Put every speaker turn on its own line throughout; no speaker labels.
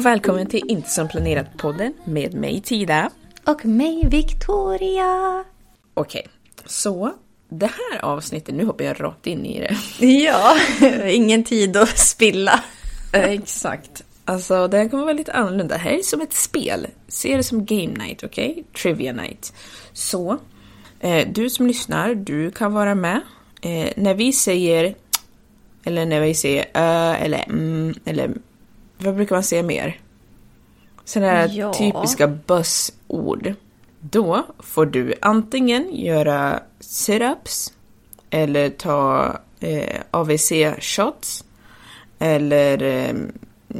och välkommen till Inte som planerat-podden med mig Tida.
Och mig Victoria.
Okej, så det här avsnittet, nu hoppar jag rakt in i det.
Ja, ingen tid att spilla.
Exakt. Alltså det här kommer vara lite annorlunda. Det här är som ett spel. Se det som game night, okej? Okay? Trivia night. Så, eh, du som lyssnar, du kan vara med. Eh, när vi säger, eller när vi säger ö eller mm, eller vad brukar man säga mer? Sådana här
Ja.
typiska buzzord. Då får du antingen göra sit-ups eller ta eh, AVC-shots eller eh,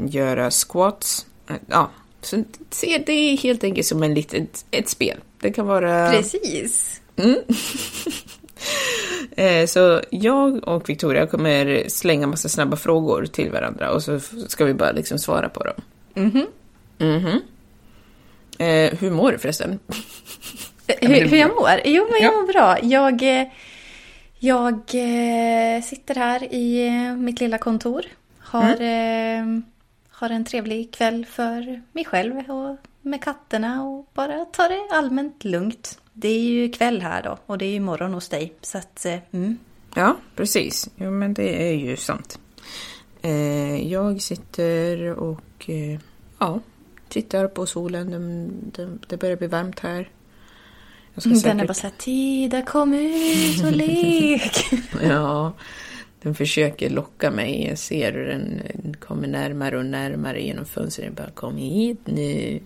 göra squats. Eh, Ja, så se det är helt enkelt som en litet, ett spel. Det kan vara...
Precis.
Eh, Så jag och Victoria kommer slänga massa snabba frågor till varandra och så ska vi bara liksom svara på dem. Mhm. Eh, hur mår du förresten?
Hur, hur jag mår? Jo, men jag
Ja.
mår bra. Jag, eh, jag eh, sitter här i eh, mitt lilla kontor. Har, eh, har en trevlig kväll för mig själv och med katterna och bara tar det allmänt lugnt. Det är ju kväll här då och det är ju morgon hos dig. Så att, eh, mm.
Ja, precis. Jo, men det är ju sant. Eh, jag sitter och eh, ja, tittar på solen. Den, den, det börjar bli varmt här. Jag ska
Den är
säkert-
bara såhär, Tida kom ut och lek.
Ja, den försöker locka mig. Jag ser hur den kommer närmare och närmare genom fönstret. Jag bara, kom hit nu.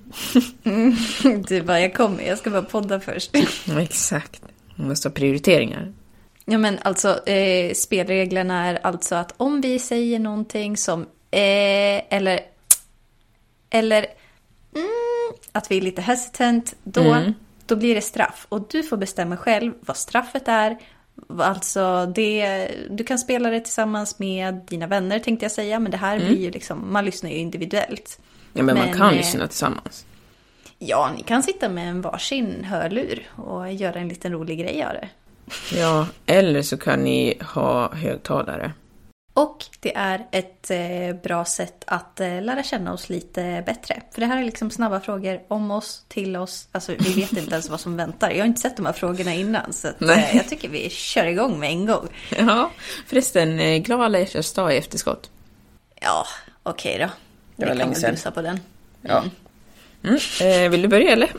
Du bara, jag kommer, jag ska bara podda först.
Exakt. Man måste ha prioriteringar.
Ja men alltså eh, spelreglerna är alltså att om vi säger någonting som eh, eller eller mm, att vi är lite hesitant då, då blir det straff. Och du får bestämma själv vad straffet är. Alltså det, du kan spela det tillsammans med dina vänner tänkte jag säga. Men det här blir ju liksom, man lyssnar ju individuellt.
Ja, men, man
Men,
kan
eh,
lyssna tillsammans.
Ja, ni kan sitta med en varsin hörlur och göra en liten rolig grej av det.
Ja, eller så kan ni ha högtalare.
Och det är ett eh, bra sätt att eh, lära känna oss lite bättre. För det här är liksom snabba frågor om oss, till oss. Alltså vi vet inte ens vad som väntar. Jag har inte sett de här frågorna innan. Så eh, jag tycker vi kör igång med en gång.
Ja, förresten, glad alla hjärtans dag i efterskott.
Ja, okej då.
Det var
Vi
länge sedan.
på den.
Ja. Mm. Eh, vill du börja eller?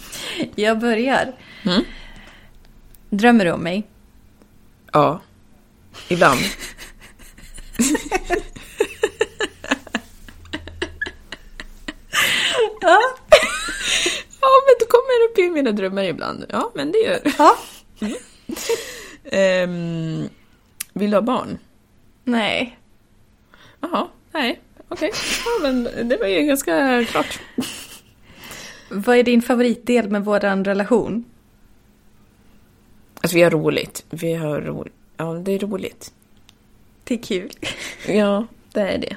Jag börjar.
Mm.
Drömmer du om mig?
Ja. Ibland.
Ja.
Ja, men du kommer upp i mina drömmar ibland. Ja, men det gör det.
Ja.
Ehm, vill du ha barn?
Nej.
Jaha, nej. okej. Ja, men det var ju ganska klart.
Vad är din favoritdel med vår relation?
Alltså vi har roligt. Vi har roligt. Ja, det är roligt.
Det är kul.
Ja, det är det.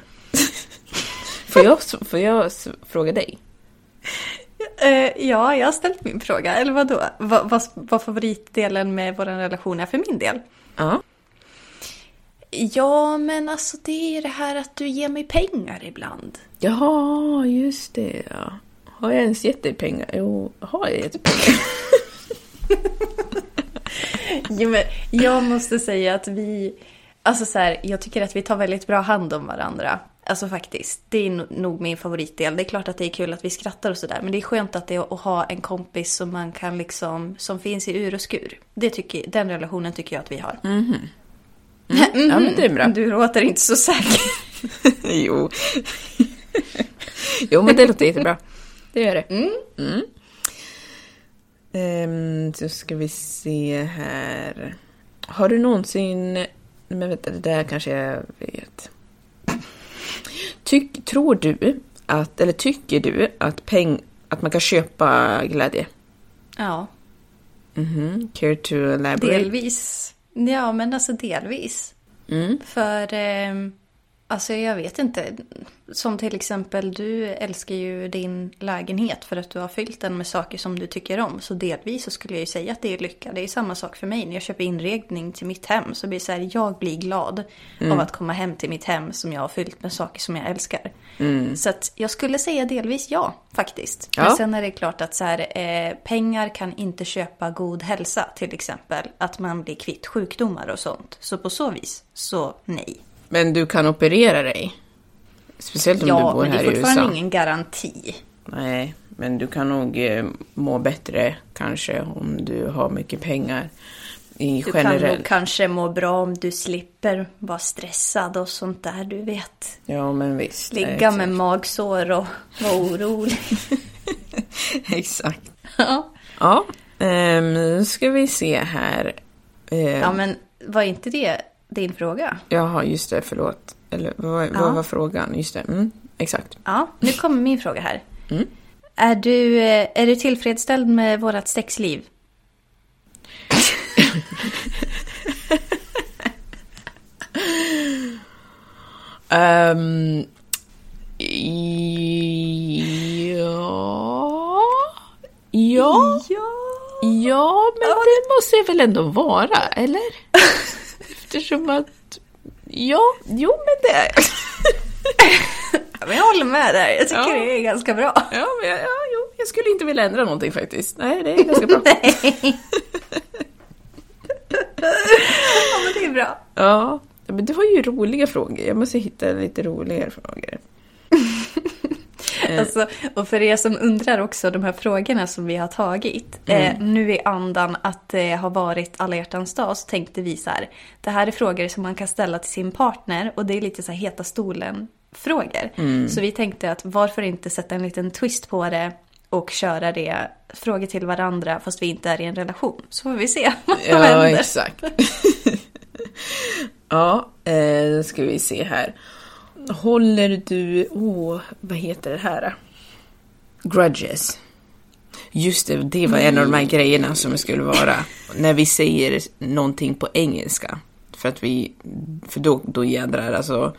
Får jag, får jag fråga dig?
Eh, ja, jag har ställt min fråga. Eller vad då? Vad, vad, vad favoritdelen med vår relation är för min del?
Ja.
Ja, men alltså det är det här att du ger mig pengar ibland.
Jaha, just det ja. Har jag ens gett dig pengar? Jo, har jag gett dig pengar?
Jo, men jag måste säga att vi... Alltså så här, jag tycker att vi tar väldigt bra hand om varandra. Alltså faktiskt. Det är no- nog min favoritdel. Det är klart att det är kul att vi skrattar och sådär. Men det är skönt att det är att ha en kompis som man kan liksom... Som finns i ur och skur. Det tycker, den relationen tycker jag att vi har.
Ja, men det är bra.
Du låter inte så säker.
jo. jo, men det låter jättebra. Det gör det. Mm. Ehm, så ska vi se här. Har du någonsin... Men vänta, det där kanske jag vet. Tyck, tror du att, eller tycker du att, peng, att man kan köpa glädje?
Ja,
Mhm. Care to elaborate?
delvis. Ja, men alltså delvis.
Mm.
För, eh, alltså jag vet inte. Som till exempel, du älskar ju din lägenhet för att du har fyllt den med saker som du tycker om. Så delvis så skulle jag ju säga att det är lycka. Det är samma sak för mig. När jag köper inredning till mitt hem så blir det så här, jag blir glad av att komma hem till mitt hem som jag har fyllt med saker som jag älskar. Så att jag skulle säga delvis ja, faktiskt.
Ja.
Men sen är det klart att så här, eh, pengar kan inte köpa god hälsa till exempel. Att man blir kvitt sjukdomar och sånt. Så på så vis, så nej.
Men du kan operera dig? Speciellt om du
Ja,
bor
men det
här
är
i
fortfarande
USA.
ingen garanti.
Nej, men du kan nog eh, må bättre kanske om du har mycket pengar i
Du kan
generell.
nog kanske må bra om du slipper vara stressad och sånt där, du vet.
Ja, men visst.
Ligga
exakt.
med magsår och vara orolig.
Exakt.
ja.
Ja, ehm, nu ska vi se här. Ehm,
ja, men var inte det din fråga?
Jaha, just det, förlåt. Eller vad,
Ja.
vad var frågan? Just det, mm, exakt.
Ja, nu kommer min fråga här.
Mm.
Är, du, eh, är du tillfredsställd med vårt sexliv?
Um, ja. Ja. Ja, men det måste jag väl ändå vara, eller? Eftersom att... Ja, jo men det är
men jag håller med där. Jag tycker
Ja.
det är ganska bra.
Ja, men jag, ja, jo, jag skulle inte vilja ändra någonting faktiskt. Nej, det är ganska bra.
Ja, men det är bra.
Ja, men du har ju roliga frågor. Jag måste hitta lite roligare frågor.
Alltså, och för er som undrar också, de här frågorna som vi har tagit. Eh, nu i andan att det har varit alla hjärtans dag så tänkte vi så här. Det här är frågor som man kan ställa till sin partner och det är lite så här heta stolen-frågor. Så vi tänkte att varför inte sätta en liten twist på det och köra det, frågor till varandra fast vi inte är i en relation. Så får vi se vad som
Ja,
händer.
exakt. ja, eh, då ska vi se här. Håller du... Åh, vad heter det här? Grudges. Just det, det var en av de här grejerna som skulle vara när vi säger någonting på engelska. För att vi... För då, då jädrar alltså...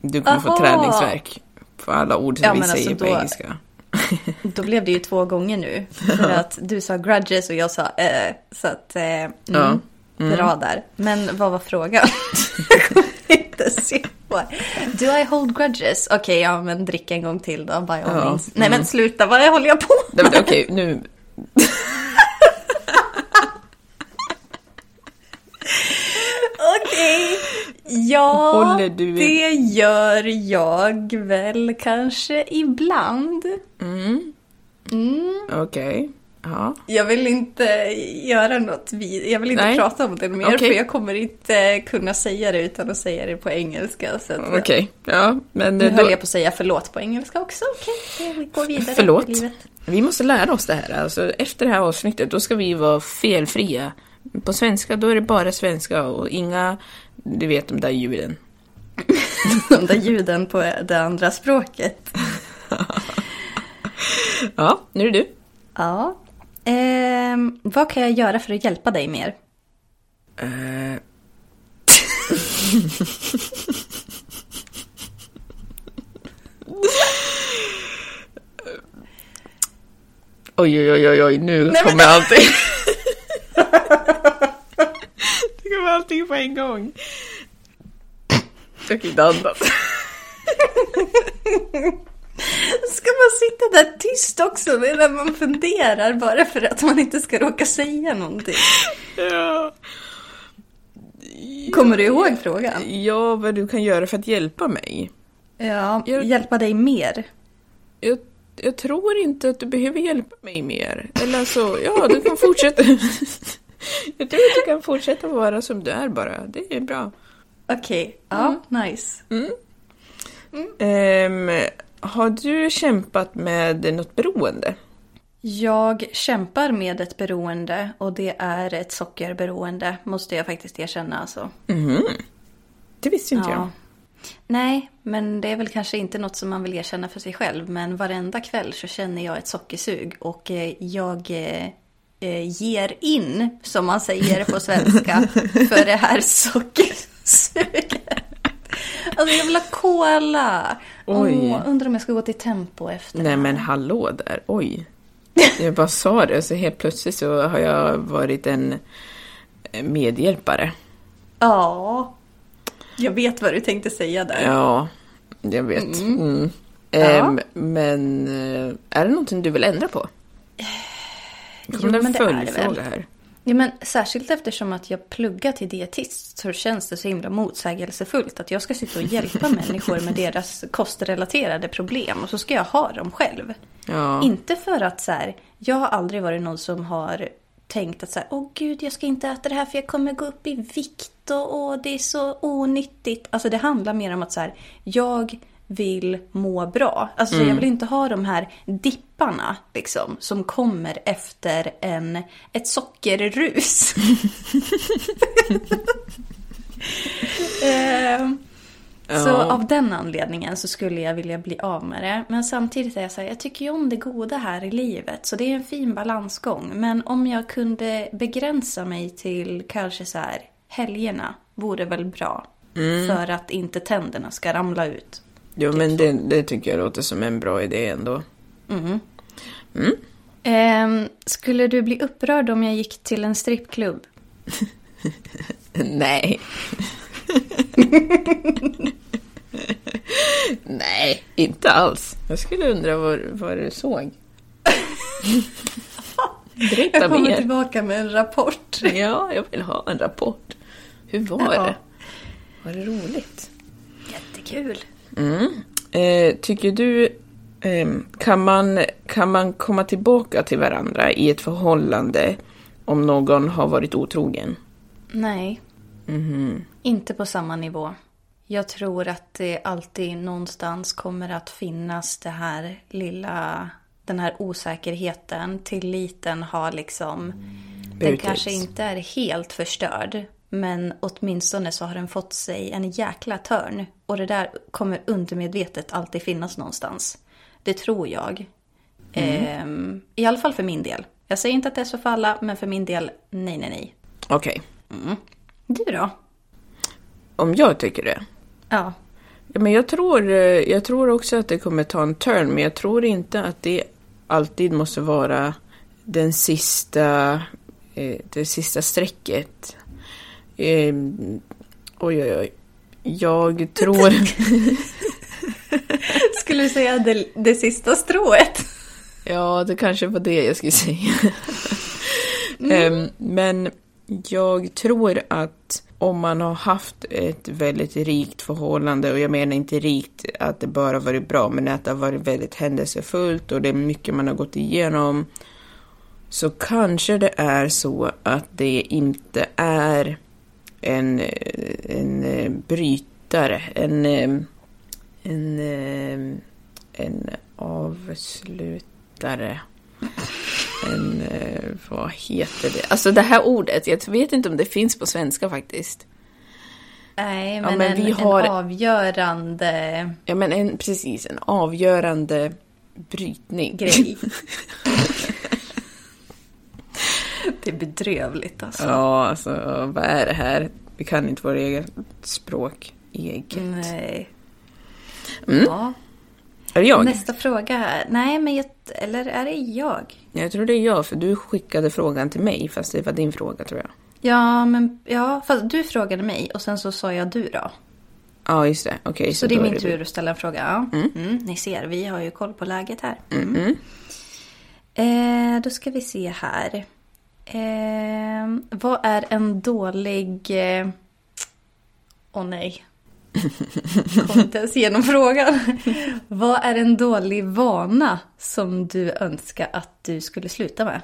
Du kommer få
Aha.
träningsverk på alla ord som
Ja,
vi
alltså
säger på
då-
engelska.
Då blev det ju två gånger nu. För att du sa grudges och jag sa eh. Så att, eh, mm,
Ja.
bra där. Men vad var frågan? inte på. Do I hold grudges? Okej, ja men drick en gång till då, by all
Ja,
means. Nej men sluta, vad håller jag på
Nej, men Okej, nu...
Okej. Ja,
Håller du-
det gör jag väl kanske ibland.
Okej. Ja.
Jag vill inte göra något vid. Jag vill inte
Nej.
prata om det mer
Okej.
för jag kommer inte kunna säga det utan att säga det på engelska.
Okej, ja. Men
Nu
då,
höll jag på att säga förlåt på engelska också. Okej, vi går vidare
Förlåt.
livet.
Vi måste lära oss det här. Alltså, efter det här avsnittet, då ska vi vara felfria. På svenska, då är det bara svenska och inga, du vet de där ljuden.
De där ljuden på det andra språket.
Ja, nu är det du.
Ja. Ehm, vad kan jag göra för att hjälpa dig mer?
Eh. Oj, oj, oj, oj, oj, nu kommer allting. det kommer allting på en gång. Jag kan inte andas.
Ska man sitta där tyst också medan man funderar bara för att man inte ska råka säga någonting?
Ja.
Kommer du ihåg frågan?
ja, vad du kan göra för att hjälpa mig.
Ja,
Jag-
hjälpa dig mer.
Jag, jag tror inte att du behöver hjälpa mig mer. Eller alltså, ja, du kan fortsätta. jag tror att du kan fortsätta vara som du är bara. Det är bra.
Okej, ja, nice.
Ehm, har du kämpat med något beroende?
Jag kämpar med ett beroende och det är ett sockerberoende, måste jag faktiskt erkänna alltså.
Det visste inte jag.
Ja. Nej, men det är väl kanske inte något som man vill erkänna för sig själv. Men varenda kväll så känner jag ett sockersug och eh, jag eh, eh, ger in, som man säger på svenska, för det här sockersuget. Alltså jag vill ha cola.
Oj.
Åh, undrar om jag ska gå till Tempo efter
Nej
det
men
här.
hallå där, oj. Jag bara sa det, så helt plötsligt så har jag varit en eh, medhjälpare.
Ja, jag vet vad du tänkte säga där.
Ja, jag vet. Mm. Ehm, men eh, är det någonting du vill ändra på?
Jo,
Kommer
men
en
det är det väl.
här?
Ja, men särskilt eftersom att jag pluggar till dietist så känns det så himla motsägelsefullt att jag ska sitta och hjälpa människor med deras kostrelaterade problem och så ska jag ha dem själv.
Ja.
Inte för att så här, jag har aldrig varit någon som har tänkt att så här, åh gud jag ska inte äta det här för jag kommer gå upp i vikt och åh, det är så onyttigt. Alltså det handlar mer om att så här, jag vill må bra. Alltså jag vill inte ha de här dipparna liksom som kommer efter en, ett sockerrus. Så
Ja.
av den anledningen så skulle jag vilja bli av med det. Men samtidigt är jag så här, jag tycker ju om det goda här i livet. Så det är en fin balansgång. Men om jag kunde begränsa mig till kanske så här, helgerna vore väl bra. För att inte tänderna ska ramla ut.
Jo, men det, det tycker jag låter som en bra idé ändå.
Ehm, skulle du bli upprörd om jag gick till en strippklubb?
Nej. Nej, inte alls. Jag skulle undra vad, vad du såg. Berätta
Jag kommer
mer.
tillbaka med en rapport.
Ja, jag vill ha en rapport. Hur var
Ja.
det? Var det roligt?
Jättekul.
Eh, tycker du, eh, kan, man, kan man komma tillbaka till varandra i ett förhållande om någon har varit otrogen?
Nej. Inte på samma nivå. Jag tror att det alltid någonstans kommer att finnas det här lilla, den här osäkerheten. Tilliten har liksom, den
Brutits.
kanske inte är helt förstörd. Men åtminstone så har den fått sig en jäkla törn. Och det där kommer undermedvetet alltid finnas någonstans. Det tror jag. Ehm, I alla fall för min del. Jag säger inte att det är så för alla, men för min del, nej, nej, nej.
Okej,
Du då?
om jag tycker det?
Ja.
Ja, men jag, tror, eh, jag tror också att det kommer ta en turn, men jag tror inte att det alltid måste vara den sista, eh, det sista strecket. Eh, oj, oj, oj. Jag tror...
Skulle du säga det, det sista strået?
Ja, det kanske var det jag skulle säga. Em, Men jag tror att om man har haft ett väldigt rikt förhållande, och jag menar inte rikt att det bara varit bra, men att det har varit väldigt händelsefullt och det är mycket man har gått igenom, så kanske det är så att det inte är en, en eh, brytare, en, eh, en, eh, en avslutare. En, vad heter det? Alltså det här ordet, jag vet inte om det finns på svenska faktiskt.
Nej,
Ja,
men,
men
en,
vi har-
en avgörande
Ja, men en, precis. En avgörande brytning.
grej. det är bedrövligt alltså.
Ja, alltså vad är det här? Vi kan inte vårt eget språk. Eget.
Nej.
Mm.
Ja.
Är det jag?
Nästa fråga. här. Nej, men jag, eller är det jag?
Jag tror det är jag, för du skickade frågan till mig, fast det var din fråga tror jag.
Ja, men ja, fast du frågade mig och sen så sa jag du då.
Ja, just det. Okej,
Så, det är min
du.
tur att ställa en fråga. Ja. Mm, ni ser, vi har ju koll på läget här.
Mm.
Eh, då ska vi se här. Eh, vad är en dålig... eh, Åh nej. Kom inte ens igenom frågan. vad är en dålig vana som du önskar att du skulle sluta med?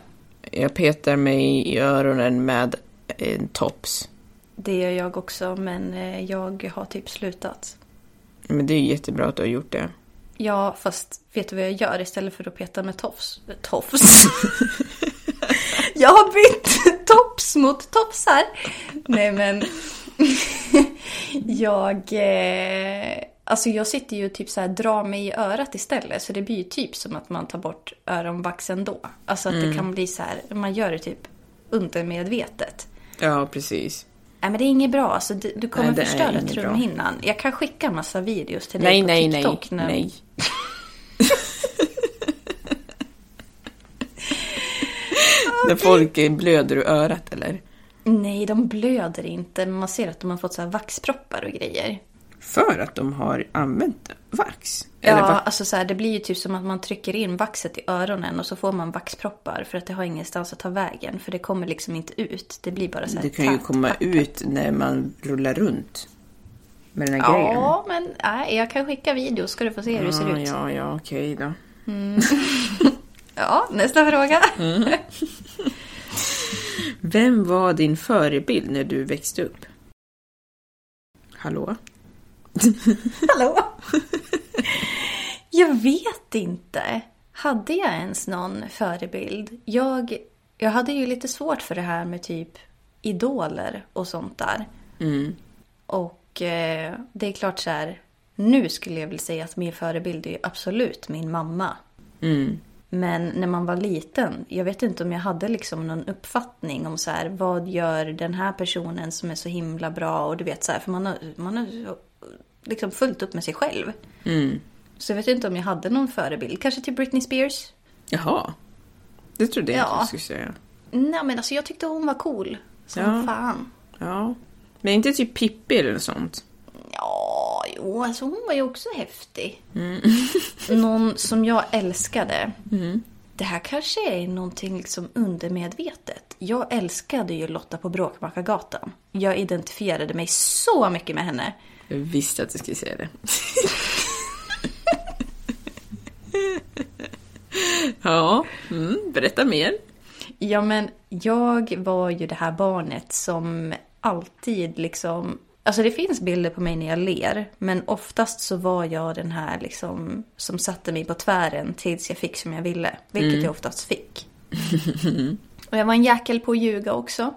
Jag petar mig i öronen med en tops.
Det gör jag också, men eh, jag har typ slutat.
Men det är jättebra att du har gjort det.
Ja, fast vet du vad jag gör istället för att peta med tofs? Tofs? Jag har bytt tops mot tofsar. Nej men. jag... Eh, alltså jag sitter ju typ så här drar mig i örat istället. Så det blir ju typ som att man tar bort öronvaxen då. Alltså att det kan bli så här. Man gör det typ undermedvetet.
Ja, precis.
Nej men det är inget bra. Alltså, du, du kommer
Nej,
förstöra
bra.
trumhinnan. Jag kan skicka en massa videos till dig
Nej,
på
nej, nej.
TikTok. när-
Nej. När folk blöder ur örat, eller?
Nej, de blöder inte. Man ser att de har fått så här vaxproppar och grejer.
För att de har använt vax?
Ja,
Eller va?
alltså så här, det blir ju typ som att man trycker in vaxet i öronen och så får man vaxproppar för att det har ingenstans att ta vägen. För det kommer liksom inte ut. Det blir bara så här
Det kan ju komma
packat.
ut när man rullar runt. Med den här grejen.
Ja, men nej, jag kan skicka videos ska du få se hur det ser
Ja,
ut.
ja, ja, okej då.
Ja, nästa fråga.
Mm. Vem var din förebild när du växte upp? Hallå?
Hallå? jag vet inte. Hade jag ens någon förebild? Jag, jag hade ju lite svårt för det här med typ idoler och sånt där. Och eh, det är klart så här. Nu skulle jag vilja säga att min förebild är absolut min mamma. Men när man var liten, jag vet inte om jag hade liksom någon uppfattning om så här, vad gör den här personen som är så himla bra och du vet så här, för man har, man har liksom fullt upp med sig själv. Så jag vet inte om jag hade någon förebild, kanske till Britney Spears.
Jaha. Det trodde jag
Ja.
inte du skulle säga.
Nej men alltså jag tyckte hon var cool. Som
Ja.
fan.
Ja. Men inte typ Pippi eller något sånt?
Ja, jo, alltså hon var ju också häftig. Någon som jag älskade. Det här kanske är någonting liksom undermedvetet. Jag älskade ju Lotta på Bråkmakargatan. Jag identifierade mig så mycket med henne.
Jag visste att du skulle säga det. ja, mm, berätta mer.
Ja, men jag var ju det här barnet som alltid liksom... Alltså det finns bilder på mig när jag ler, men oftast så var jag den här liksom som satte mig på tvären tills jag fick som jag ville, vilket jag oftast fick. Och jag var en jäkel på att ljuga också.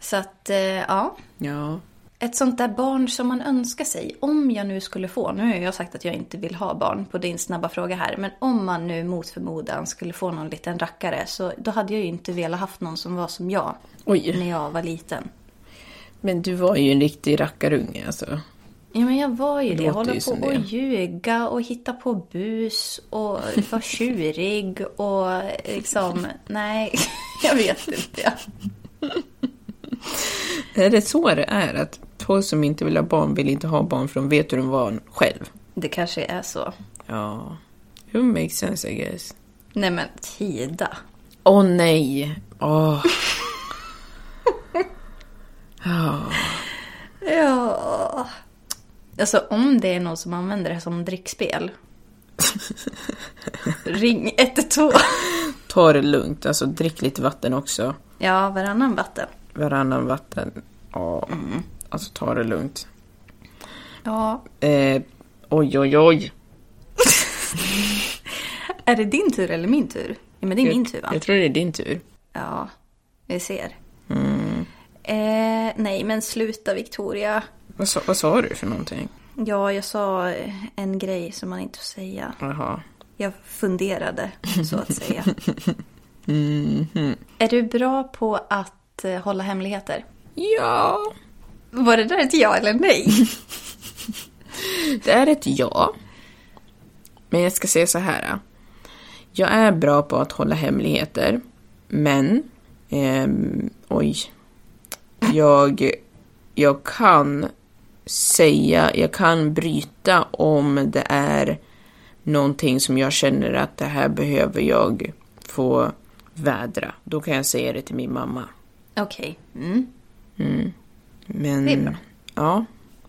Så att, eh, ja.
Ja.
Ett sånt där barn som man önskar sig, om jag nu skulle få, nu har jag sagt att jag inte vill ha barn på din snabba fråga här, men om man nu mot förmodan skulle få någon liten rackare, så då hade jag ju inte velat haft någon som var som jag
Oj.
när jag var liten.
Men du var ju en riktig rackarunge alltså.
Ja men jag var ju det. Jag håller på
det.
att ljuga och hitta på bus och vara tjurig och liksom, nej, jag vet inte.
Är det så det är? Att folk som inte vill ha barn vill inte ha barn för de vet hur de var själv?
Det kanske är så.
Ja. It makes sense I guess.
Nej men Tida.
Åh nej! Åh.
Ja. Alltså om det är någon som använder det som drickspel. Ring 112.
Ta det lugnt, alltså drick lite vatten också.
Ja, varannan vatten.
Varannan vatten. Ja, alltså ta det lugnt.
Ja.
Eh, oj, oj, oj.
Är det din tur eller min tur? Ja, men det är min tur va?
Jag tror det är din tur.
Ja, vi ser. Eh, nej, men sluta Victoria.
Vad sa, vad sa du för någonting?
Ja, jag sa eh, en grej som man inte får säga.
Jaha.
Jag funderade, så att säga. Är du bra på att eh, hålla hemligheter?
Ja,
Var det där ett ja eller nej?
det är ett ja. Men jag ska säga så här. Jag är bra på att hålla hemligheter, men... ehm, oj. Jag, jag kan säga, jag kan bryta om det är någonting som jag känner att det här behöver jag få vädra. Då kan jag säga det till min mamma.
Okej. Mm.
Men,
Det är bra.
Ja,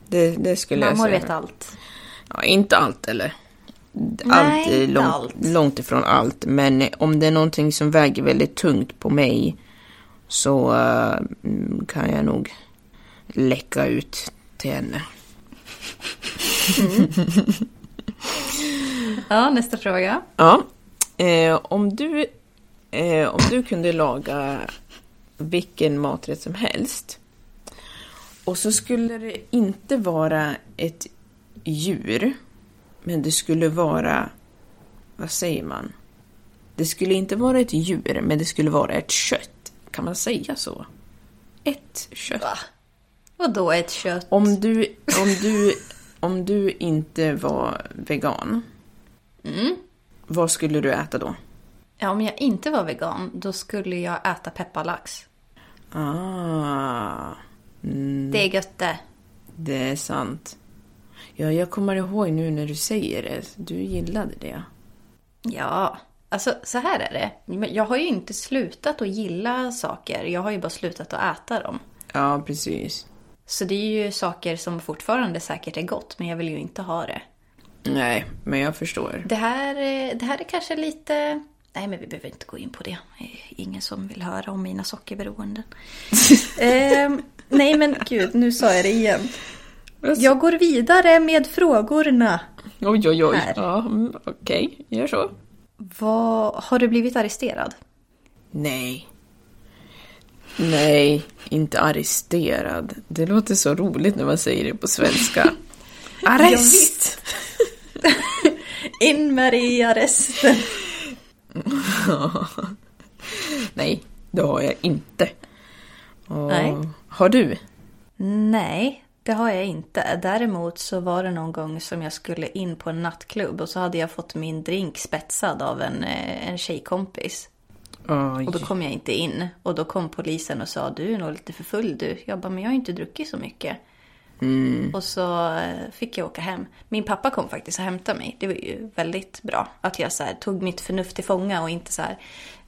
det, det skulle
Mammor
jag säga.
vet allt.
Ja, inte allt eller?
Nej,
allt
inte
långt,
allt.
långt ifrån allt. Men om det är någonting som väger väldigt tungt på mig så mm, kan jag nog läcka ut till henne.
Ja, nästa fråga.
Ja, eh, om, du, eh, om du kunde laga vilken maträtt som helst och så skulle det inte vara ett djur, men det skulle vara, vad säger man? Det skulle inte vara ett djur, men det skulle vara ett kött. Kan man säga så? Ett kött.
Va? Och då ett kött?
Om du, om du, om du inte var vegan, vad skulle du äta då?
Ja, om jag inte var vegan, då skulle jag äta pepparlax.
Ah,
Det är gött det.
det är sant. Ja, jag kommer ihåg nu när du säger det. Du gillade det.
Ja, alltså så här är det. Jag har ju inte slutat att gilla saker. Jag har ju bara slutat att äta dem.
Ja, precis.
Så det är ju saker som fortfarande säkert är gott, men jag vill ju inte ha det.
Nej, men jag förstår.
Det här, eh, det här är kanske lite... Nej, men vi behöver inte gå in på det. Ingen som vill höra om mina sockerberoenden. Ehm, nej, men gud, nu sa jag det igen. Jag går vidare med frågorna.
Oj, oj, oj.
Här.
Ja, mm, okej. Gör så.
Vad, har du blivit arresterad?
Nej. Nej, inte arresterad. Det låter så roligt när man säger det på svenska. Arrest!
In med dig i arresten.
Nej, det har jag inte. Och,
Nej.
Har du?
Nej, det har jag inte. Däremot så var det någon gång som jag skulle in på en nattklubb och så hade jag fått min drink spetsad av en, eh, en tjejkompis.
Oj.
Och då kom jag inte in. Och då kom polisen och sa du är nog lite för full du. Jag bara, men jag har inte druckit så mycket. Och så eh, fick jag åka hem. Min pappa kom faktiskt och hämtade mig. Det var ju väldigt bra. Att jag så här, tog mitt förnuft till fånga och inte så här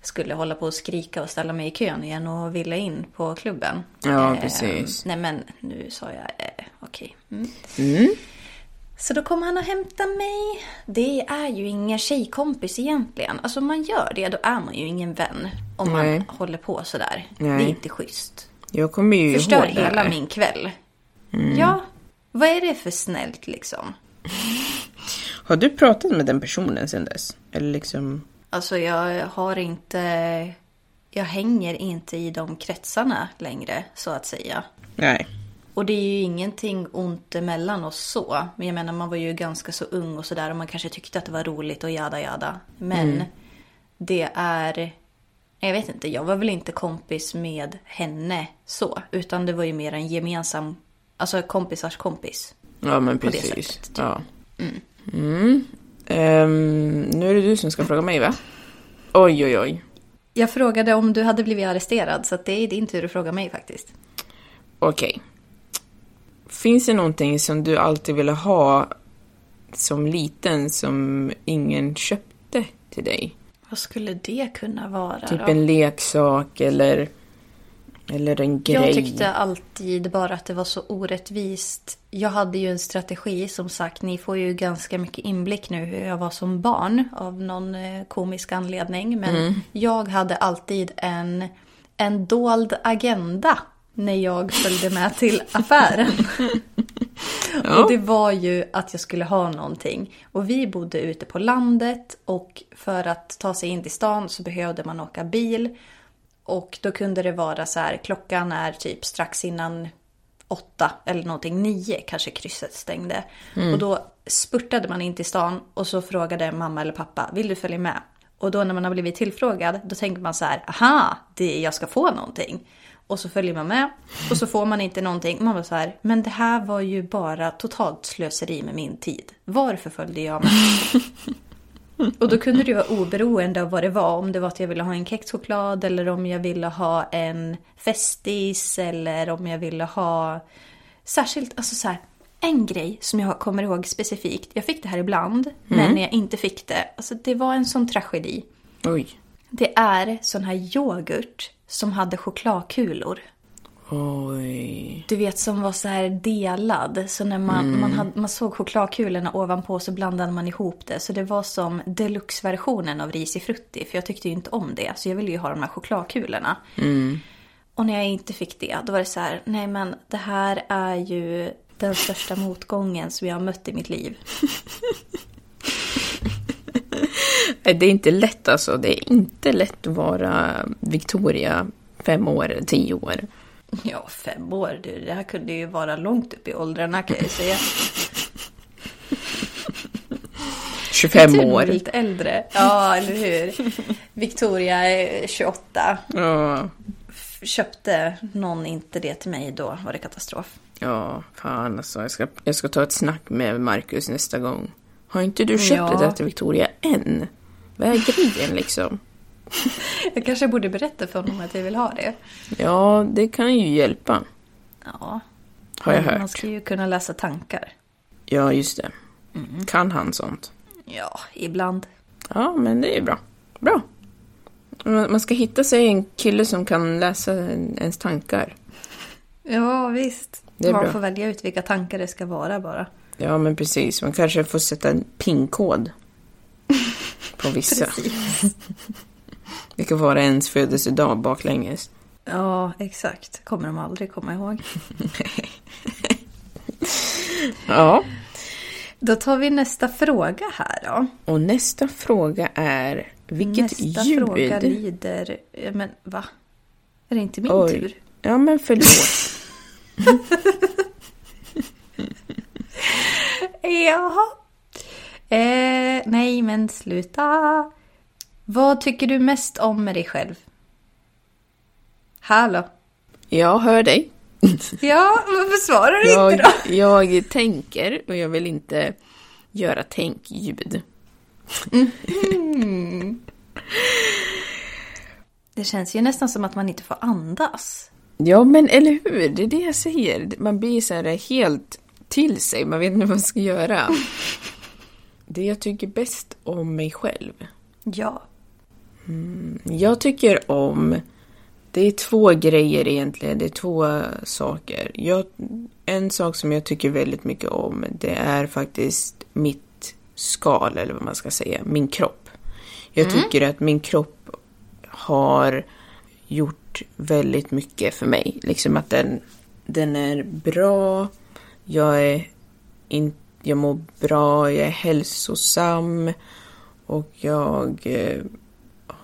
skulle hålla på och skrika och ställa mig i kön igen och ville in på klubben.
Ja,
Eh,
precis.
nej men nu sa jag eh, okej. Mm.
Mm.
Så då kom han och hämtade mig. Det är ju ingen tjejkompis egentligen. Alltså om man gör det, då är man ju ingen vän. Om
Nej.
man håller på sådär.
Nej.
Det är inte schysst.
Jag kommer ju
Förstör
ihåg det
hela min kväll. Ja, vad är det för snällt liksom?
Har du pratat med den personen sen dess? Eller liksom...
Alltså jag har inte... Jag hänger inte i de kretsarna längre, så att säga.
Nej.
Och det är ju ingenting ont emellan oss så. Men jag menar, man var ju ganska så ung och sådär och man kanske tyckte att det var roligt och jada jada. Men det är... Jag vet inte, jag var väl inte kompis med henne så. Utan det var ju mer en gemensam, alltså kompisars kompis.
Ja, men precis.
sättet, typ.
Ja. Mm. Ehm, nu är det du som ska fråga mig, va? Oj, oj, oj.
Jag frågade om du hade blivit arresterad så det är din tur att fråga mig faktiskt.
Okej. Finns det någonting som du alltid ville ha som liten som ingen köpte till dig?
Vad skulle det kunna vara
Typ
då?
en leksak eller, eller en grej?
Jag tyckte alltid bara att det var så orättvist. Jag hade ju en strategi, som sagt, ni får ju ganska mycket inblick nu hur jag var som barn av någon eh, komisk anledning. Men jag hade alltid en, en dold agenda när jag följde med till affären. Och det var ju att jag skulle ha någonting. Och vi bodde ute på landet och för att ta sig in till stan så behövde man åka bil. Och då kunde det vara så här, klockan är typ strax innan åtta eller någonting, nio kanske krysset stängde. Och då spurtade man in till stan och så frågade mamma eller pappa, vill du följa med? Och då när man har blivit tillfrågad, då tänker man så här, aha, det, jag ska få någonting. Och så följer man med och så får man inte någonting. Man var så här, men det här var ju bara totalt slöseri med min tid. Varför följde jag med? Och då kunde det ju vara oberoende av vad det var. Om det var att jag ville ha en kexchoklad eller om jag ville ha en festis eller om jag ville ha särskilt, alltså så här, en grej som jag kommer ihåg specifikt. Jag fick det här ibland, men när jag inte fick det, alltså det var en sån tragedi.
Oj.
Det är sån här yoghurt som hade chokladkulor.
Oj.
Du vet som var så här delad. Så när man, man, hade, man såg chokladkulorna ovanpå så blandade man ihop det. Så det var som deluxe-versionen av risifrutti. För jag tyckte ju inte om det. Så jag ville ju ha de här chokladkulorna. Och när jag inte fick det, då var det så här, nej men det här är ju den största motgången som jag har mött i mitt liv.
Det är inte lätt alltså. Det är inte lätt att vara Victoria fem år, tio år.
Ja, fem år, du, det här kunde ju vara långt upp i åldrarna kan jag ju säga.
25
Tur
år.
Lite äldre. Ja, eller hur? Victoria är 28.
Ja,
Köpte någon inte det till mig då var det katastrof.
ja, fan alltså. Jag ska, jag ska ta ett snack med Marcus nästa gång. Har inte du köpt
Ja.
det där till Victoria än? Vad är grejen liksom?
Jag kanske borde berätta för honom att jag vill ha det.
Ja, det kan ju hjälpa.
Ja.
Har jag
Man
hört.
ska ju kunna läsa tankar.
Ja, just det. Kan han sånt?
Ja, ibland.
Ja, men det är bra. Bra. Man man ska hitta sig en kille som kan läsa en- ens tankar.
Ja, visst.
Det är
Man
bra.
får välja ut vilka tankar det ska vara bara.
Ja, men precis. Man kanske får sätta en pinkod på vissa. Det kan vara ens födelsedag baklänges.
Ja, exakt. Kommer de aldrig komma ihåg.
Ja.
Då tar vi nästa fråga här då.
Och nästa fråga är, vilket
nästa
ljud?
fråga lyder... Men va? Är det inte min
Oj.
tur?
Ja, men förlåt.
Jaha. Eh, nej, men sluta. Vad tycker du mest om med dig själv? Hallå?
Jag hör dig.
Ja, varför svarar du inte då?
Jag, jag tänker och jag vill inte göra tänkljud.
Det känns ju nästan som att man inte får andas.
Ja, men eller hur? Det är det jag säger. Man blir så här helt till sig. Man vet inte vad man ska göra. Det jag tycker bäst om mig själv.
Ja.
Jag tycker om... Det är två grejer egentligen. Det är två saker. Jag, en sak som jag tycker väldigt mycket om, det är faktiskt mitt skal, eller vad man ska säga. Min kropp. Jag tycker att min kropp har gjort väldigt mycket för mig. Liksom att den, den är bra, jag, är in, jag mår bra, jag är hälsosam och jag eh,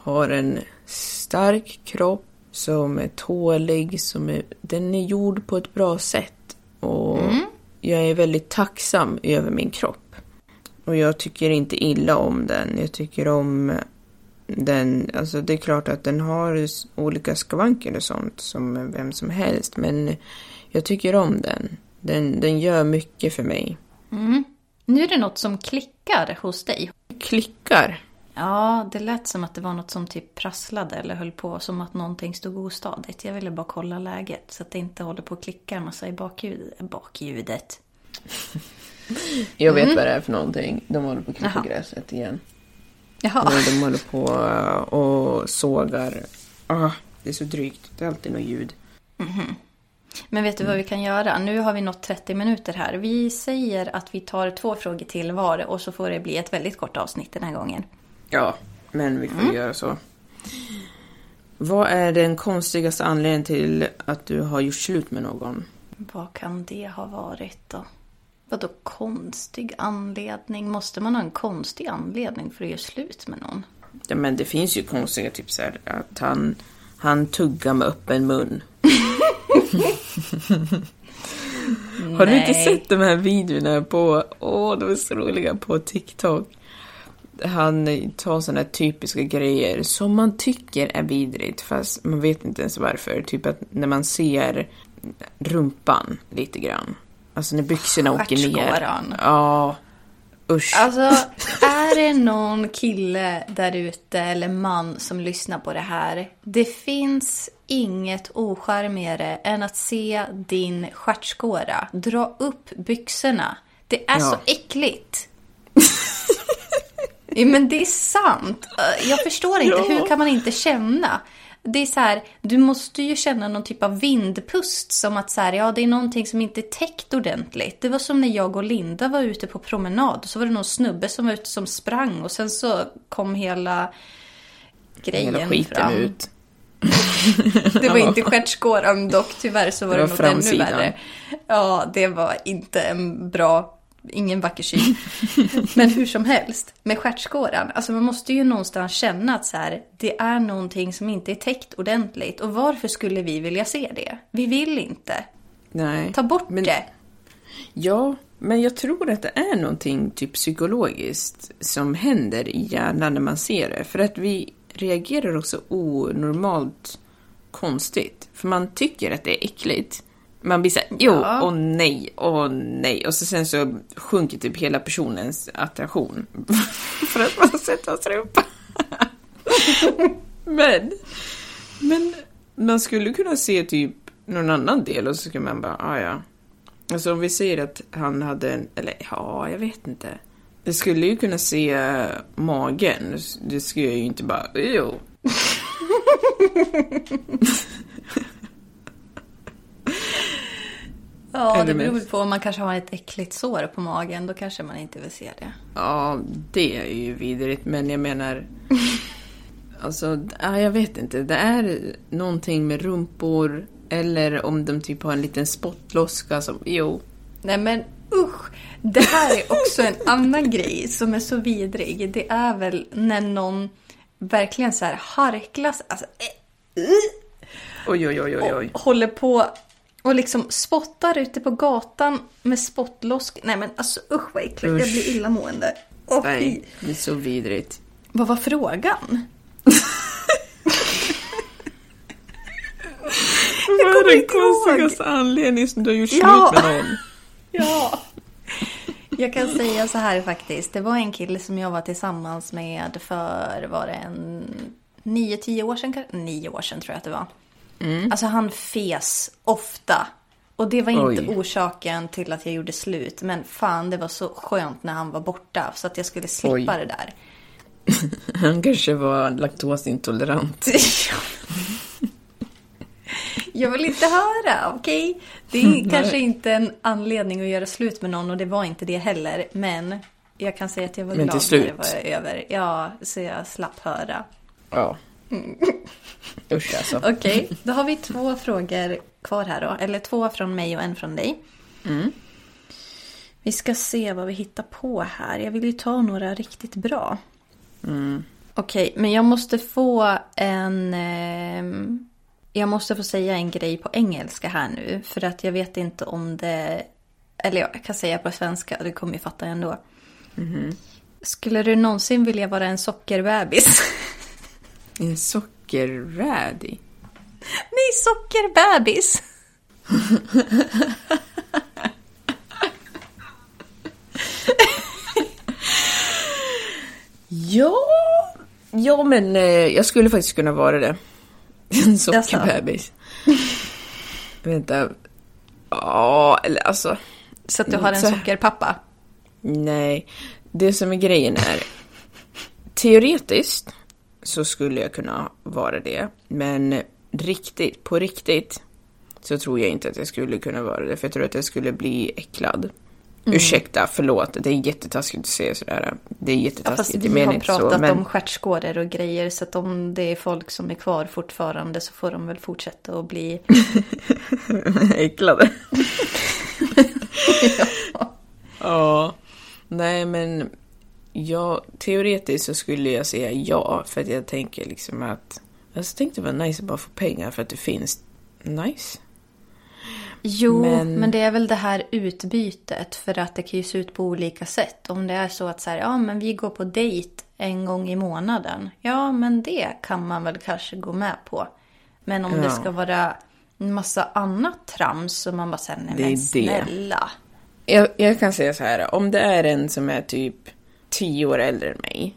har en stark kropp som är tålig, som är, den är gjord på ett bra sätt. Och jag är väldigt tacksam över min kropp. Och jag tycker inte illa om den. Jag tycker om den, alltså det är klart att den har olika skavanker och sånt som vem som helst. Men jag tycker om den. Den, den gör mycket för mig.
Nu är det något som klickar hos dig.
Klickar.
Ja, det lät som att det var något som typ prasslade eller höll på. Som att någonting stod ostadigt. Jag ville bara kolla läget så att det inte håller på att klicka en massa i bakljud, bakljudet.
Jag vet vad det är för någonting. De håller på att klippa
Jaha.
gräset igen.
Jaha.
De håller på och sågar. Ah, det är så drygt. Det är alltid något ljud.
Men vet du vad vi kan göra? Nu har vi nått 30 minuter här. Vi säger att vi tar två frågor till var och så får det bli ett väldigt kort avsnitt den här gången.
Ja, men vi får göra så. Vad är den konstigaste anledningen till att du har gjort slut med någon?
Vad kan det ha varit då? Vadå konstig anledning? Måste man ha en konstig anledning för att göra slut med någon?
Ja, men det finns ju konstiga typ så här att han, han tuggar med öppen mun. Har du inte sett de här videorna på, åh de är så roliga, på TikTok? Han tar här typiska grejer som man tycker är vidrigt fast man vet inte ens varför. Typ att när man ser rumpan lite grann. Alltså när byxorna åker ner. Ja, usch.
Alltså, är det någon kille där ute eller man som lyssnar på det här. Det finns inget ocharmigare än att se din stjärtskåra. Dra upp byxorna. Det är
Ja.
så äckligt. men det är sant. Eh, Jag förstår inte,
Ja.
hur kan man inte känna? Det är så här, du måste ju känna någon typ av vindpust som att så här, ja det är någonting som inte är täckt ordentligt. Det var som när jag och Linda var ute på promenad och så var det någon snubbe som var ute som sprang och sen så kom hela grejen
Hela skiten
fram.
ut.
Det var inte stjärtskåran dock, tyvärr så var
Det
det,
var
något ännu
framsidan.
värre. Ja, det var inte en bra, ingen vacker syn. Men hur som helst, med stjärtskåran, alltså man måste ju någonstans känna att så här, det är någonting som inte är täckt ordentligt. Och varför skulle vi vilja se det? Vi vill inte.
Nej.
Ta bort
Men-
det.
Ja, men jag tror att det är någonting typ psykologiskt som händer i hjärnan när man ser det. För att vi reagerar också onormalt konstigt. För man tycker att det är äckligt. Man blir såhär, jo,
Ja.
åh nej, åh nej. Och så sen så sjunker typ hela personens attraktion. för att man sett hans rumpa. men, men man skulle kunna se typ någon annan del och så skulle man bara, ah ja. Alltså om vi säger att han hade en, eller ja, jag vet inte. Jag skulle ju kunna se magen. Det skulle jag ju inte bara, jo.
Ja, det beror på om man kanske har ett äckligt sår på magen, då kanske man inte vill se det.
Ja, det är ju vidrigt, men jag menar... Alltså, ja, jag vet inte. Det är någonting med rumpor, eller om de typ har en liten spottloska som, jo.
Nej men usch! Det här är också en annan grej som är så vidrig. Det är väl när någon verkligen så här harklas, alltså eh, uh,
Oj, oj, oj, oj, oj.
och håller på och liksom spottar ute på gatan med spottlosk. Nej men alltså usch vad äckligt, jag
Usch.
blir illamående. Fy.
Nej, det är så vidrigt.
Vad var frågan?
Vad
kommer
är den konstigaste anledningen som du har gjort slut
Ja.
med någon?
Ja. Jag kan säga så här faktiskt. Det var en kille som jag var tillsammans med för, var det en nio, tio år sedan? kanske? Nio år sedan tror jag att det var. Alltså han fes ofta. Och det var inte
Oj.
orsaken till att jag gjorde slut. Men fan, det var så skönt när han var borta. Så att jag skulle slippa
Oj.
det där.
Han kanske var laktosintolerant.
Jag vill inte höra, okej? Det är kanske inte en anledning att göra slut med någon och det var inte det heller. Men jag kan säga att jag var
Men
glad när det var över. Ja, så jag slapp höra.
Ja. Usch alltså.
Okej, då har vi två frågor kvar här då. Eller två från mig och en från dig. Vi ska se vad vi hittar på här. Jag vill ju ta några riktigt bra. Okej, men jag måste få en... ehm, jag måste få säga en grej på engelska här nu. För att jag vet inte om det... Eller ja, jag kan säga på svenska. Du kommer ju fatta ändå. Skulle du någonsin vilja vara en sockerbebis?
En sockerrädi.
Nej, sockerbebis!
Ja, ja men eh, jag skulle faktiskt kunna vara det. En sockerbebis. Vänta. Ja, eller alltså.
Så att du har en
Så-
sockerpappa?
Nej. Det som är grejen är. Teoretiskt så skulle jag kunna vara det. Men riktigt, på riktigt så tror jag inte att jag skulle kunna vara det. För jag tror att jag skulle bli äcklad. Ursäkta, förlåt. Det är jättetaskigt att säga sådär. Det är
Ja,
jättetaskigt.
fast
jag
vi har pratat
så, men...
om stjärtskådor och grejer så att om det är folk som är kvar fortfarande så får de väl fortsätta att bli...
äcklade. ja. Nej, men ja, teoretiskt så skulle jag säga ja, för att jag tänker liksom att... Alltså, tänkte det var nice att bara få pengar för att det finns. Nice.
Jo, men...
Men-
det är väl det här utbytet för att det kan ju se ut på olika sätt. Om det är så att så här, ja men vi går på dejt en gång i månaden. Ja, men det kan man väl kanske gå med på. Men om det
Ja.
ska vara en massa annat trams som man bara säger, nej
Det
men
det.
snälla.
Jag, jag kan säga så här, om det är en som är typ 10 år äldre än mig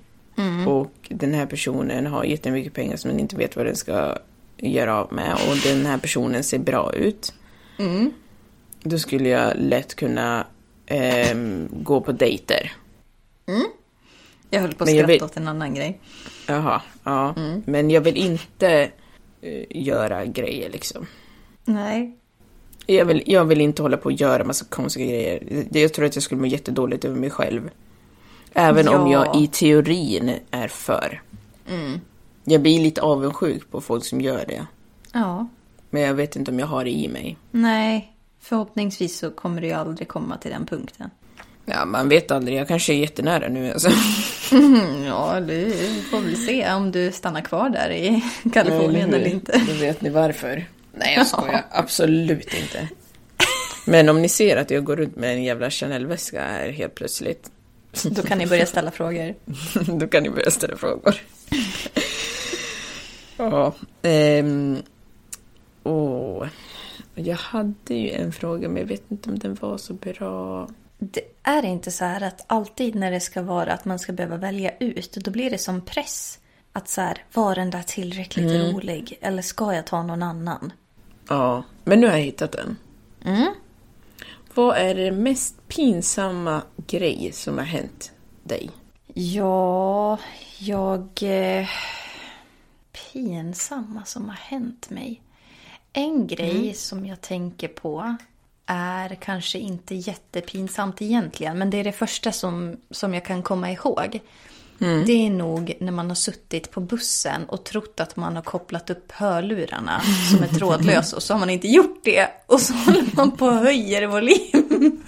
och den här personen har jättemycket pengar som den inte vet vad den ska göra av med och den här personen ser bra ut. Då skulle jag lätt kunna ehm, gå på dejter.
Jag höll på att skratta
vet-
åt en annan grej.
Jaha, ja. Men jag vill inte eh, göra grejer liksom.
Nej.
Jag vill, jag vill inte hålla på och göra massa konstiga grejer. Jag tror att jag skulle må jättedåligt över mig själv. Även om
Ja.
jag i teorin är för. Jag blir lite avundsjuk på folk som gör det.
Ja.
Men jag vet inte om jag har det i mig.
Nej. Förhoppningsvis så kommer det ju aldrig komma till den punkten.
Ja, man vet aldrig. Jag kanske är jättenära nu alltså.
Ja, du får väl se om du stannar kvar där i Kalifornien eller, inte.
Då vet ni varför. Nej, jag skojar. Absolut inte. Men om ni ser att jag går runt med en jävla Chanel-väska här helt plötsligt.
Då kan ni börja ställa frågor.
Då kan ni börja ställa frågor. ja. Ehm, åh. Jag hade ju en fråga men jag vet inte om den var så bra.
Det är inte så här att alltid när det ska vara att man ska behöva välja ut, då blir det som press. Att så här, var den där tillräckligt rolig? Eller ska jag ta någon annan?
Ja, men nu har jag hittat den. Vad är det mest pinsamma grej som har hänt dig?
Ja, jag... Eh, pinsamma som har hänt mig. En grej som jag tänker på är kanske inte jättepinsamt egentligen, men det är det första som, som jag kan komma ihåg. Det är nog när man har suttit på bussen och trott att man har kopplat upp hörlurarna som är trådlösa och så har man inte gjort det. Och så håller man på och höjer volymen.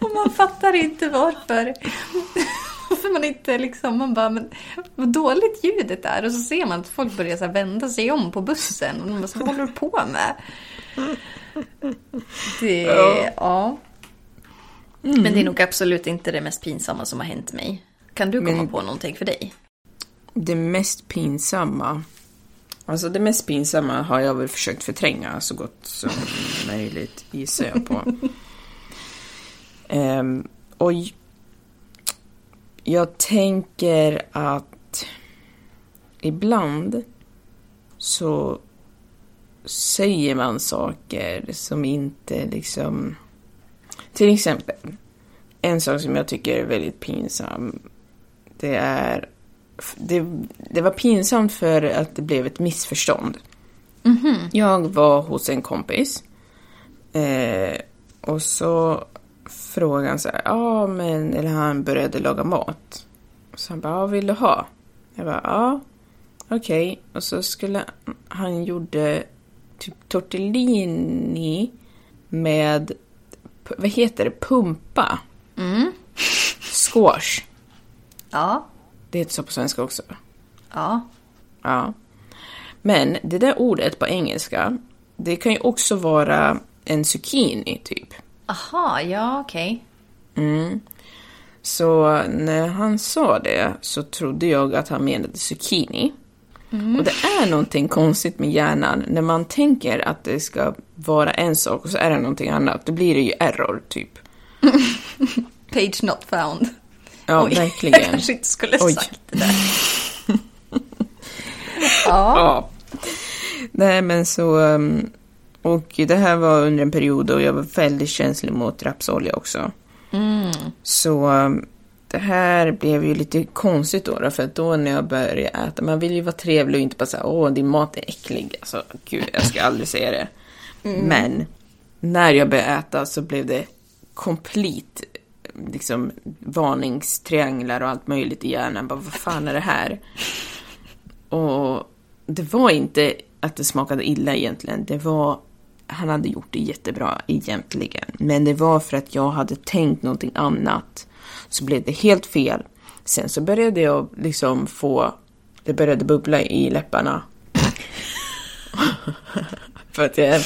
Och man fattar inte varför. För man inte liksom, man bara, men vad dåligt ljudet är. Och så ser man att folk börjar så vända sig om på bussen. Och man bara, vad håller du på med? Det, ja. Men det är nog absolut inte det mest pinsamma som har hänt mig. Kan du komma
Men-
på någonting för dig?
Det mest pinsamma. Alltså det mest pinsamma har jag väl försökt förtränga så gott som möjligt gissar jag på. um, och jag tänker att ibland så säger man saker som inte liksom... Till exempel, en sak som jag tycker är väldigt pinsam det är... Det, det var pinsamt för att det blev ett missförstånd. Jag var hos en kompis. Eh, och så frågade han så här, ja men, eller han började laga mat. Så han bara, vad vill du ha? Jag bara, ja, okej. Och så skulle han gjorde typ tortellini med, vad heter det, pumpa? Squash.
Ja.
Det heter så på svenska också.
Ja.
Ja. Men det där ordet på engelska, det kan ju också vara en zucchini typ.
Aha, ja okej.
Så när han sa det så trodde jag att han menade zucchini. Och det är någonting konstigt med hjärnan. När man tänker att det ska vara en sak och så är det någonting annat, då blir det ju error typ.
Page not found.
Ja,
Oj,
verkligen.
Jag kanske inte skulle
Oj.
sagt det där. ja.
Ja. Nej, men så... um, Och det här var under en period då jag var väldigt känslig mot rapsolja också. Så um, det här blev ju lite konstigt då, då, för att då när jag började äta, man vill ju vara trevlig och inte bara säga åh, din mat är äcklig. Alltså, gud, jag ska aldrig säga det. Men när jag började äta så blev det komplet liksom varningstrianglar och allt möjligt i hjärnan. Bara, vad fan är det här? Och det var inte att det smakade illa egentligen. Det var, han hade gjort det jättebra egentligen. Men det var för att jag hade tänkt någonting annat. Så blev det helt fel. Sen så började jag liksom få, det började bubbla i läpparna. för att jag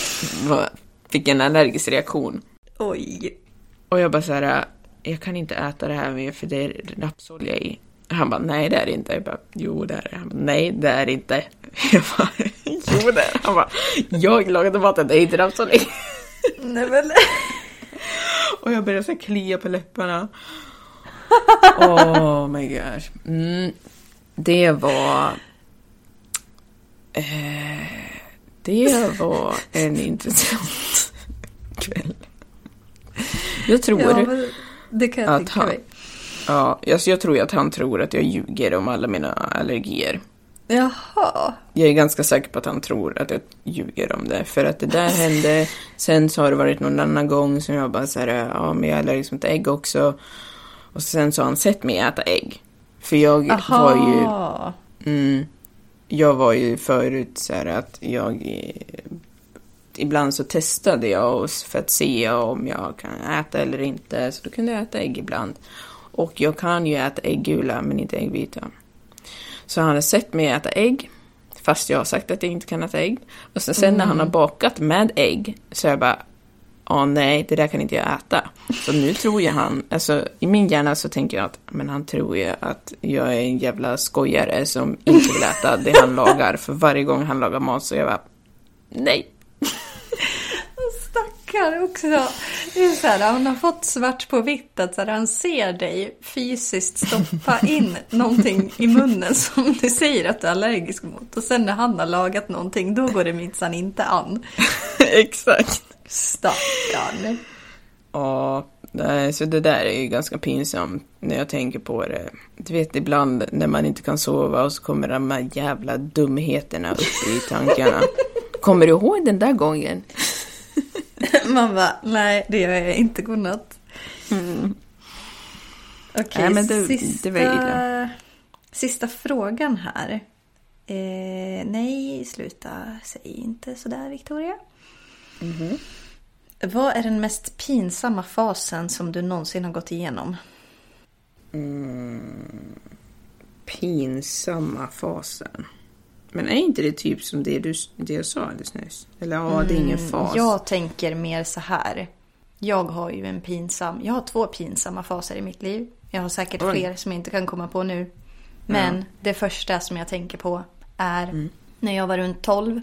var, fick en allergisk reaktion.
Oj.
Och jag bara så här, jag kan inte äta det här med för det är rapsolja i. Han bara, nej det är det inte. Jag bara, jo det är det. Han bara, nej det är det inte. Jag bara, jo det är det. Han bara, jag lagade maten, det är inte rapsolja.
Nej men.
Och jag började så klia på läpparna. Oh my gosh. Mm, det var... Eh, det var en intressant kväll. Jag tror...
Ja, men det kan jag tänka
han-
mig.
Ja, alltså jag tror att han tror att jag ljuger om alla mina allergier.
Jaha.
Jag är ganska säker på att han tror att jag ljuger om det. För att det där hände. Sen så har det varit någon annan gång som jag bara så här, ja men jag är allergisk mot ägg också. Och sen så har han sett mig äta ägg. För jag var ju,
Aha.
mm, jag var ju förut så här att jag, ibland så testade jag för att se om jag kan äta eller inte. Så då kunde jag äta ägg ibland. Och jag kan ju äta äggula men inte äggvita. Så han har sett mig äta ägg, fast jag har sagt att jag inte kan äta ägg. Och sen, sen när han har bakat med ägg, så jag bara, åh nej, det där kan inte jag äta. Så nu tror jag han, alltså i min hjärna så tänker jag att, men han tror ju att jag är en jävla skojare som inte vill äta det han lagar. För varje gång han lagar mat så jag bara, nej.
Stackare också. Det så här, han har fått svart på vitt att så här, han ser dig fysiskt stoppa in någonting i munnen som du säger att du är allergisk mot. Och sen när han har lagat någonting, då går det minsann inte an.
Exakt.
Stackarn.
Ja, nej, så det där är ju ganska pinsamt när jag tänker på det. Du vet ibland när man inte kan sova och så kommer de här jävla dumheterna upp i tankarna. Kommer du ihåg den där gången?
Man bara, nej det gör jag inte godnatt. Okej,
Nej, men det-
sista,
det
sista frågan här. Eh, nej, sluta, säg inte sådär Victoria.
Mhm.
Vad är den mest pinsamma fasen som du någonsin har gått igenom?
Pinsamma fasen. Men är inte det typ som det, du, det jag sa alldeles nyss? Eller ja, det är ingen fas.
Jag tänker mer så här. Jag har ju en pinsam, jag har två pinsamma faser i mitt liv. Jag har säkert
Oj.
fler som jag inte kan komma på nu. Men det första som jag tänker på är
Mm.
när jag var runt 12.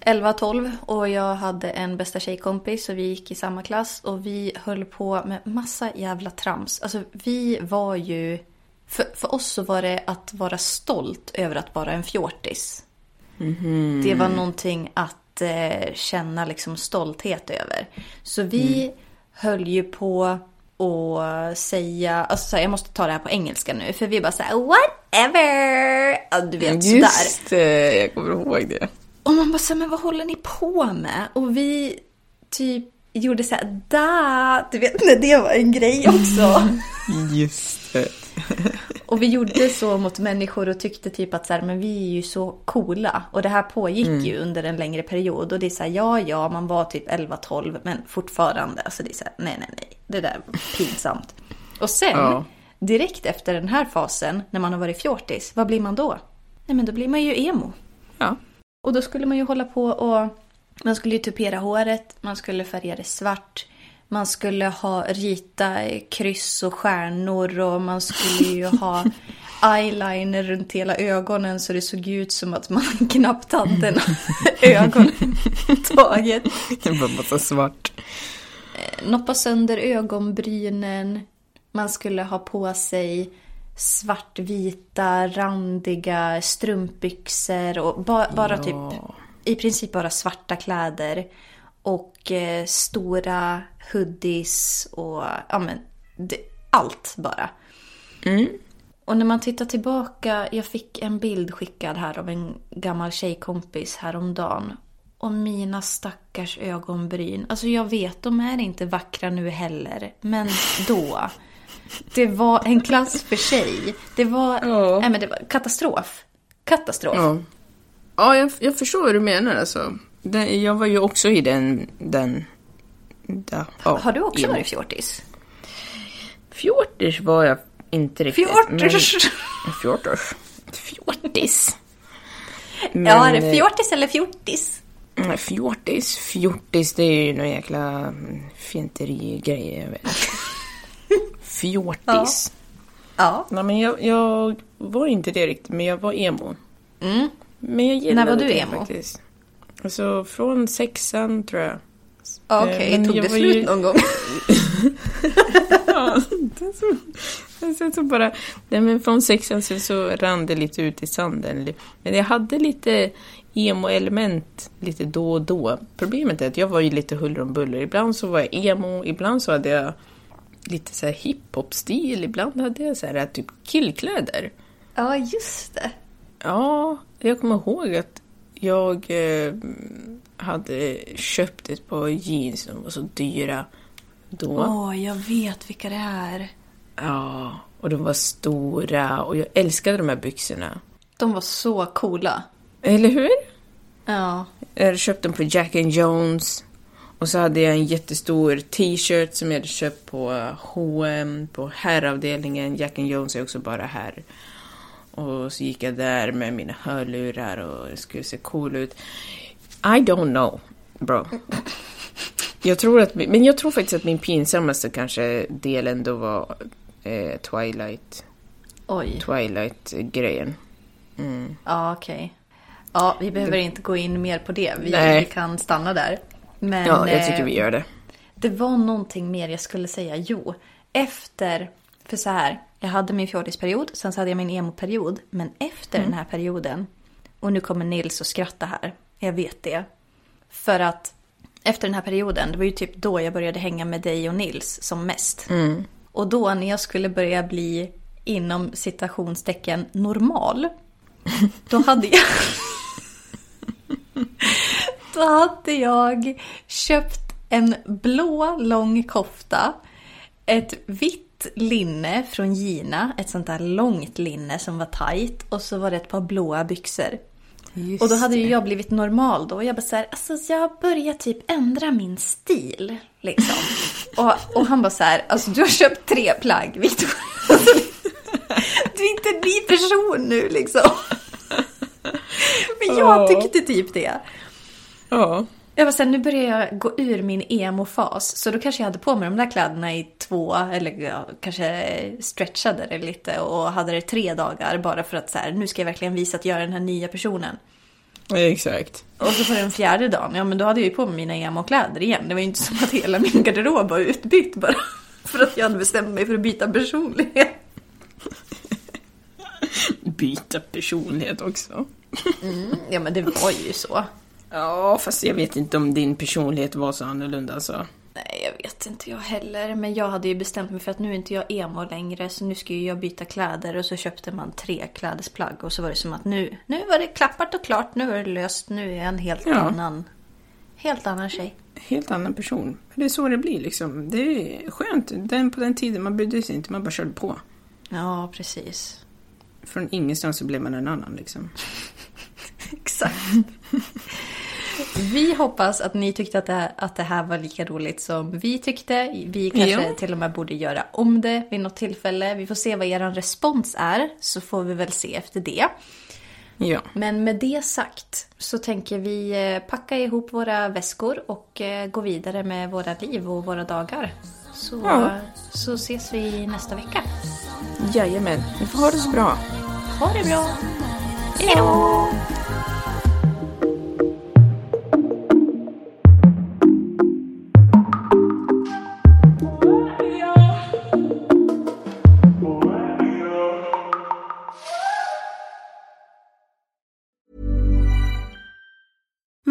11-12 och jag hade en bästa tjejkompis och vi gick i samma klass och vi höll på med massa jävla trams. Alltså vi var ju, för, för oss så var det att vara stolt över att vara en fjortis. Det var någonting att eh, känna liksom stolthet över. Så vi höll ju på att säga, alltså jag måste ta det här på engelska nu, för vi bara såhär whatever! Ja, du vet sådär.
Just det, jag kommer ihåg det.
Och man bara så här, men vad håller ni på med? Och vi typ gjorde så här, da, du vet när det var en grej också.
Just det.
Och vi gjorde så mot människor och tyckte typ att så här, men vi är ju så coola. Och det här pågick ju under en längre period. Och det är så här, ja, ja, man var typ 11-12, men fortfarande. Alltså det är så här, nej, nej, nej. Det där var pinsamt. Och sen,
Ja.
direkt efter den här fasen, när man har varit fjortis, vad blir man då? Nej, men då blir man ju emo.
Ja.
Och då skulle man ju hålla på och... Man skulle ju tupera håret, man skulle färga det svart. Man skulle ha rita kryss och stjärnor och man skulle ju ha eyeliner runt hela ögonen så det såg ut som att man knappt hade några ögontaget.
Det var massa svart.
Noppa sönder ögonbrynen. Man skulle ha på sig svartvita, randiga strumpbyxor och ba- bara typ i princip bara svarta kläder. Och eh, stora hoodies och ja men det, allt bara. Och när man tittar tillbaka, jag fick en bild skickad här av en gammal tjejkompis häromdagen. Och mina stackars ögonbryn. Alltså jag vet, de är inte vackra nu heller. Men då. Det var en klass för sig. Det var,
Ja.
nej men det var katastrof. Katastrof.
Ja, ja jag, jag förstår vad du menar alltså. Den, jag var ju också i den... den där, ja,
Har du också varit fjortis?
Fjortis var jag inte riktigt.
Fjortis!
Men, fjortis. Fjortis.
Ja, är
Men,
det
eh,
fjortis eller fjortis?
Fjortis, fjortis, det är ju någon jäkla mm, vet. Fjortis.
Ja.
Nej, men jag, jag var inte det riktigt, men jag var emo.
Mm.
Men jag gillade
När var du
det
emo?
faktiskt. Alltså från sexan tror jag.
Okej,
Eh, men
tog det slut
ju-
någon gång?
Ja, det så, det så, så bara, nej, men från sexan så, så rann det lite ut i sanden. Men jag hade lite emo-element lite då och då. Problemet är att jag var ju lite huller om buller. Ibland så var jag emo, ibland så hade jag lite så här hiphop-stil, ibland hade jag så här typ killkläder.
Ja, just det.
Ja, jag kommer ihåg att jag eh, hade köpt ett par jeans som var så dyra då.
Åh, jag vet vilka det är.
Ja, och de var stora och jag älskade de här byxorna.
De var så coola.
Eller hur?
Ja.
Jag hade köpt dem på Jack and Jones. Och så hade jag en jättestor t-shirt som jag hade köpt på H&M på herravdelningen. Jack and Jones är också bara här. Och så gick jag där med mina hörlurar och skulle se cool ut. I don't know, bro. Jag tror att, men jag tror faktiskt att min pinsammaste kanske del ändå var eh, Twilight.
Oj.
Twilight-grejen.
Ja, okej. Ja, vi behöver inte gå in mer på det. Vi, vi kan stanna där. Men,
Ja, jag tycker
eh,
vi gör det.
Det var någonting mer jag skulle säga. Jo, efter... För så här, jag hade min fjortisperiod, sen så hade jag min emo-period. Men efter
Mm.
den här perioden, och nu kommer Nils att skratta här, jag vet det. För att efter den här perioden, det var ju typ då jag började hänga med dig och Nils som mest.
Mm.
Och då när jag skulle börja bli inom citationstecken normal, då hade jag... Då hade jag köpt en blå lång kofta, ett vitt linne från Gina, ett sånt där långt linne som var tajt och så var det ett par blåa byxor. och då hade ju jag blivit normal då och jag bara såhär, alltså jag börjar typ ändra min stil. Liksom. och, och han bara så här, alltså du har köpt tre plagg Victor. Alltså, du är inte en ny person nu liksom. Men jag
Ja.
tyckte typ det.
Ja.
Jag var sen nu börjar jag gå ur min emo-fas. Så då kanske jag hade på mig de där kläderna i två, eller ja, kanske stretchade det lite och hade det tre dagar bara för att så här, nu ska jag verkligen visa att jag är den här nya personen.
Exakt.
Och så på den fjärde dagen, ja men då hade jag ju på mig mina emo-kläder igen. Det var ju inte som att hela min garderob var utbytt bara för att jag hade bestämt mig för att byta personlighet.
Byta personlighet också.
Ja men det var ju så.
Ja, fast jag vet inte om din personlighet var så annorlunda alltså.
Nej, jag vet inte jag heller. Men jag hade ju bestämt mig för att nu är inte jag emo längre. Så nu ska ju jag byta kläder. Och så köpte man tre klädesplagg. Och så var det som att nu, nu var det klappat och klart. Nu är det löst. Nu är jag en helt
Ja.
annan, helt annan tjej.
Helt annan person. Det är så det blir liksom. Det är skönt. Den, på den tiden man brydde sig inte, man bara körde på.
Ja, precis.
Från ingenstans så blev man en annan liksom.
Exakt. Vi hoppas att ni tyckte att det, här, att det här var lika roligt som vi tyckte. Vi kanske
Ja.
till och med borde göra om det vid något tillfälle. Vi får se vad er respons är, så får vi väl se efter det.
Ja.
Men med det sagt så tänker vi eh, packa ihop våra väskor och eh, gå vidare med våra liv och våra dagar. Så,
Ja.
så ses vi nästa vecka.
Jajamän. Ni får ha det så bra.
Ha det bra! Hej då!